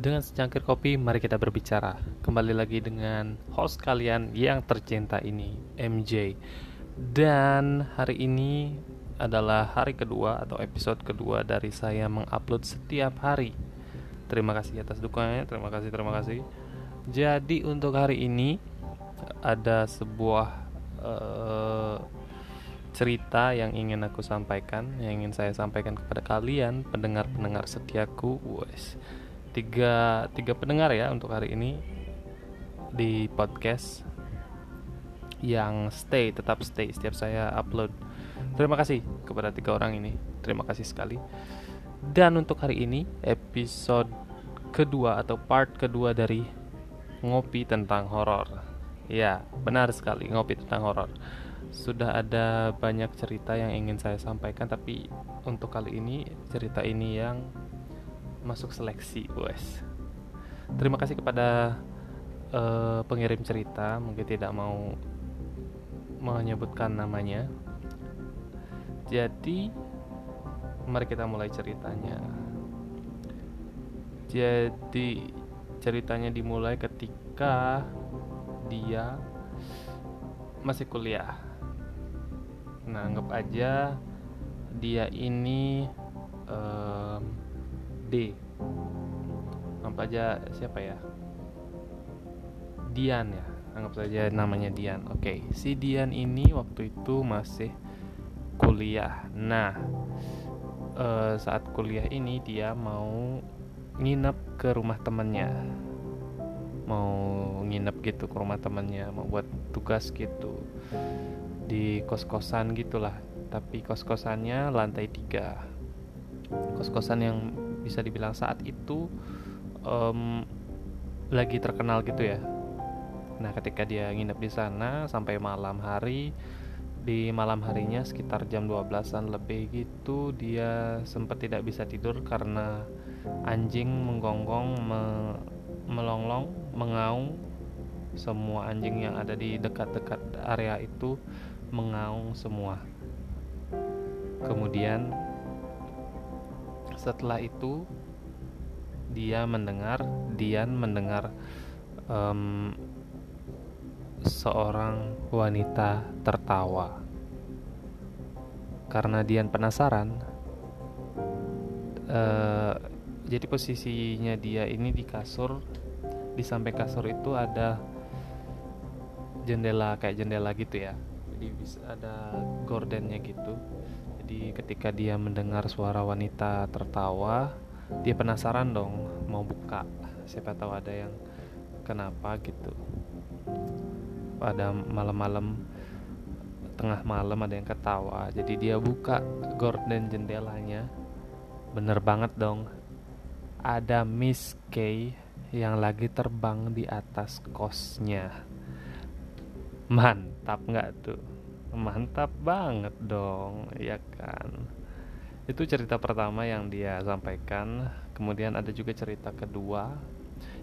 Dengan secangkir kopi, mari kita berbicara. Kembali lagi dengan host kalian yang tercinta ini, MJ. Dan hari ini adalah hari kedua atau episode kedua dari saya mengupload setiap hari. Terima kasih atas dukungannya, terima kasih, terima kasih. Jadi untuk hari ini ada sebuah uh, cerita yang ingin aku sampaikan, yang ingin saya sampaikan kepada kalian, pendengar-pendengar setiaku, wes tiga tiga pendengar ya untuk hari ini di podcast yang stay tetap stay setiap saya upload. Terima kasih kepada tiga orang ini. Terima kasih sekali. Dan untuk hari ini episode kedua atau part kedua dari ngopi tentang horor. Ya benar sekali ngopi tentang horor. Sudah ada banyak cerita yang ingin saya sampaikan tapi untuk kali ini cerita ini yang masuk seleksi wes terima kasih kepada uh, pengirim cerita mungkin tidak mau menyebutkan namanya. Jadi mari kita mulai ceritanya. Jadi ceritanya dimulai ketika dia masih kuliah. Nah anggap aja dia ini um, D. Apa aja siapa ya? Dian ya anggap saja namanya Dian. Oke okay. si Dian ini waktu itu masih kuliah. Nah uh, saat kuliah ini dia mau nginep ke rumah temannya mau nginep gitu ke rumah temannya mau buat tugas gitu. Di kos-kosan gitulah tapi kos-kosannya lantai tiga. Kos-kosan yang bisa dibilang saat itu um, lagi terkenal gitu ya. Nah, ketika dia nginep di sana sampai malam hari, di malam harinya sekitar jam 12-an lebih gitu dia sempat tidak bisa tidur karena anjing menggonggong, me melonglong, mengaung. Semua anjing yang ada di dekat-dekat area itu mengaung semua. Kemudian setelah itu dia mendengar Dian mendengar um, seorang wanita tertawa. Karena Dian penasaran uh, jadi posisinya dia ini di kasur di samping kasur itu ada jendela kayak jendela gitu ya. Jadi bisa ada gordennya gitu jadi ketika dia mendengar suara wanita tertawa, dia penasaran dong mau buka. Siapa tahu ada yang kenapa gitu. Pada malam-malam tengah malam ada yang ketawa. Jadi dia buka gorden jendelanya. Bener banget dong. Ada Miss K yang lagi terbang di atas kosnya. Mantap nggak tuh? Mantap banget dong ya kan? Itu cerita pertama yang dia sampaikan. Kemudian ada juga cerita kedua.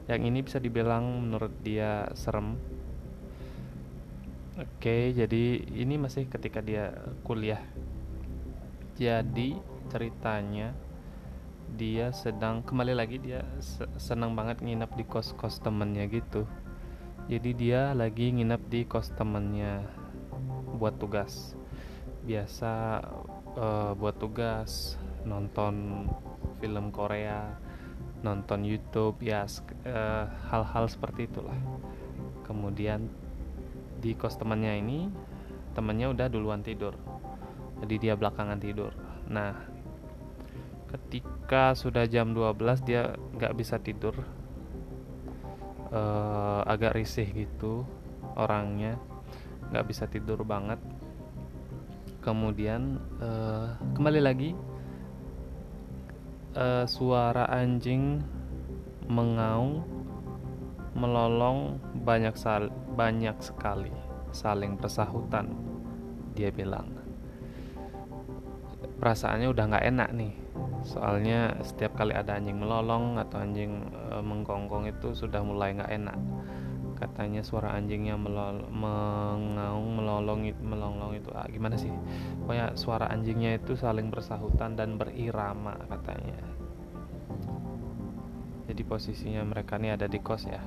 Yang ini bisa dibilang menurut dia serem. Oke jadi ini masih ketika dia kuliah. Jadi ceritanya dia sedang kembali lagi dia senang banget nginep di kos-kos temennya gitu. Jadi dia lagi nginep di kos temennya buat tugas. Biasa uh, buat tugas nonton film Korea nonton YouTube ya uh, hal-hal seperti itulah. Kemudian di kos temannya ini temannya udah duluan tidur. Jadi dia belakangan tidur. Nah ketika sudah jam 12 dia nggak bisa tidur. Uh, agak risih gitu orangnya nggak bisa tidur banget. Kemudian uh, kembali lagi uh, suara anjing mengaung melolong banyak sal banyak sekali saling bersahutan dia bilang. Perasaannya udah nggak enak nih soalnya setiap kali ada anjing melolong atau anjing e, menggonggong itu sudah mulai nggak enak katanya suara anjingnya melol mengaung melolong melonglong itu ah, gimana sih? Pokoknya suara anjingnya itu saling bersahutan dan berirama katanya. Jadi posisinya mereka ini ada di kos ya.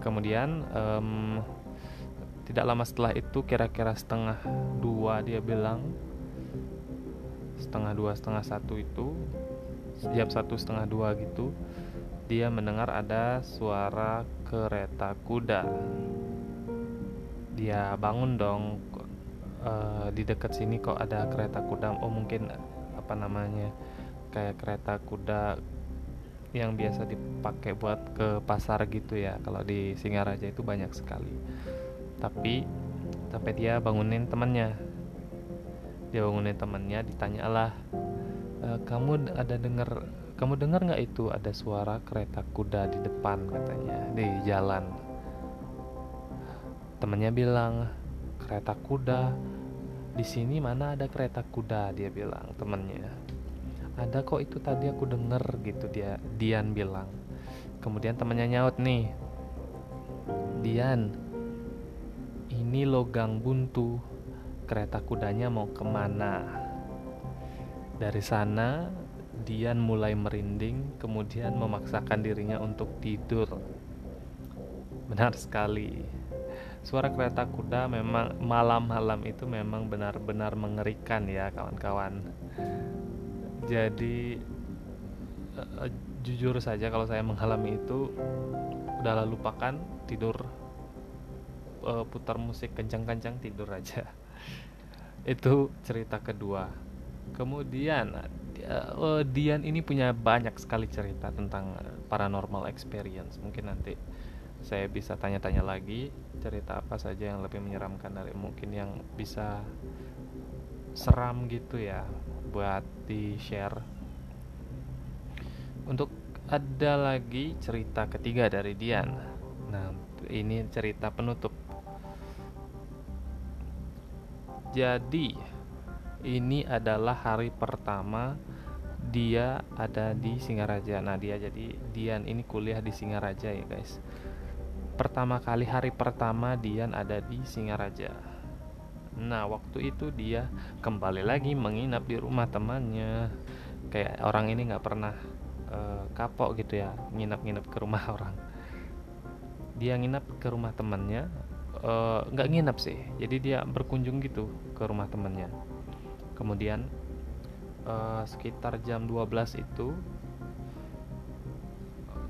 Kemudian um, tidak lama setelah itu kira-kira setengah dua dia bilang setengah dua setengah satu itu jam satu setengah dua gitu dia mendengar ada suara kereta kuda. Dia bangun dong. Uh, di dekat sini kok ada kereta kuda. Oh mungkin apa namanya kayak kereta kuda yang biasa dipakai buat ke pasar gitu ya. Kalau di Singaraja itu banyak sekali. Tapi sampai dia bangunin temannya. Dia bangunin temannya ditanyalah e, kamu ada dengar kamu dengar nggak itu ada suara kereta kuda di depan katanya di jalan? Temannya bilang kereta kuda di sini mana ada kereta kuda? dia bilang temannya ada kok itu tadi aku denger gitu dia Dian bilang. Kemudian temannya nyaut nih Dian ini logang buntu. Kereta kudanya mau ke mana dari sana Dian mulai merinding kemudian memaksakan dirinya untuk tidur. Benar sekali. Suara kereta kuda memang malam-malam itu memang benar-benar mengerikan ya kawan-kawan. Jadi uh, jujur saja kalau saya mengalami itu udah lupakan tidur uh, putar musik kencang-kencang tidur aja. Itu cerita kedua kemudian uh, Dian ini punya banyak sekali cerita tentang paranormal experience. Mungkin nanti saya bisa tanya-tanya lagi cerita apa saja yang lebih menyeramkan dari mungkin yang bisa seram gitu ya buat di share untuk ada lagi cerita ketiga dari Dian. Nah ini cerita penutup. Jadi ini adalah hari pertama dia ada di Singaraja nah dia jadi Dian ini kuliah di Singaraja ya guys pertama kali hari pertama Dian ada di Singaraja Nah, waktu itu dia kembali lagi menginap di rumah temannya. Kayak orang ini nggak pernah uh, kapok gitu ya, nginap-nginap ke rumah orang. Dia nginap ke rumah temannya, eh, nggak uh, nginap sih. Jadi dia berkunjung gitu ke rumah temannya. Kemudian uh, sekitar jam 12 itu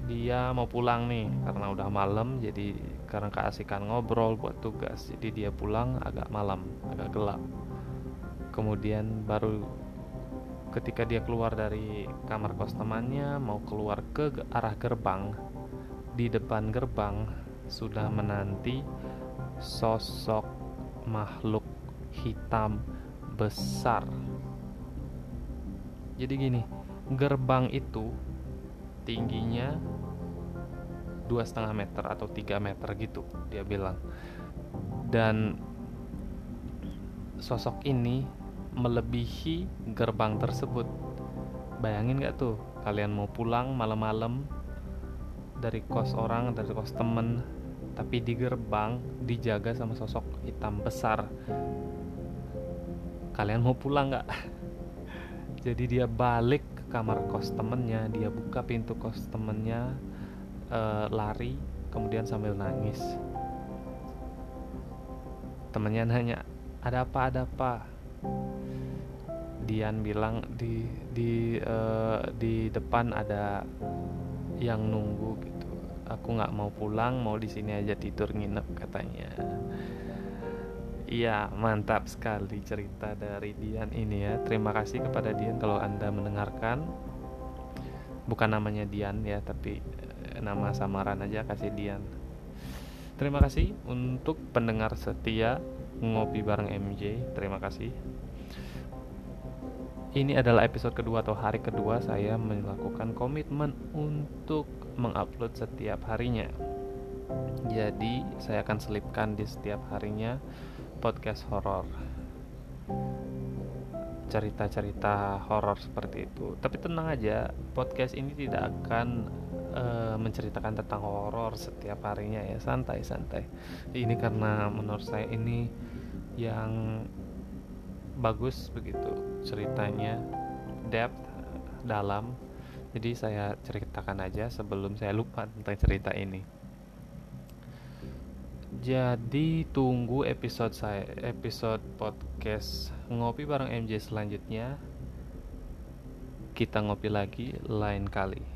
dia mau pulang nih karena udah malam jadi karena keasikan ngobrol buat tugas jadi dia pulang agak malam agak gelap. Kemudian baru ketika dia keluar dari kamar kos temannya mau keluar ke arah gerbang di depan gerbang sudah menanti sosok makhluk hitam besar. Jadi gini gerbang itu tingginya dua setengah meter atau tiga meter gitu dia bilang. Dan sosok ini melebihi gerbang tersebut. Bayangin gak tuh kalian mau pulang malam-malam dari kos orang dari kos temen tapi di gerbang dijaga sama sosok hitam besar kalian mau pulang nggak? Jadi dia balik kamar kos temennya dia buka pintu kos temennya uh, lari kemudian sambil nangis. Temennya nanya ada apa ada apa? Dian bilang di di uh, di depan ada yang nunggu gitu. Aku nggak mau pulang mau di sini aja tidur nginep katanya Iya, mantap sekali cerita dari Dian ini ya. Terima kasih kepada Dian kalau Anda mendengarkan. Bukan namanya Dian ya, tapi eh, nama samaran aja kasih Dian. Terima kasih untuk pendengar setia ngopi bareng MJ. Terima kasih. Ini adalah episode kedua atau hari kedua saya melakukan komitmen untuk mengupload setiap harinya. Jadi, saya akan selipkan di setiap harinya podcast horor. Cerita-cerita horor seperti itu. Tapi tenang aja podcast ini tidak akan uh, menceritakan tentang horor setiap harinya ya. Santai-santai. Ini karena menurut saya ini yang bagus begitu ceritanya. Depth dalam. Jadi saya ceritakan aja sebelum saya lupa tentang cerita ini jadi tunggu episode saya episode podcast ngopi bareng MJ selanjutnya. Kita ngopi lagi lain kali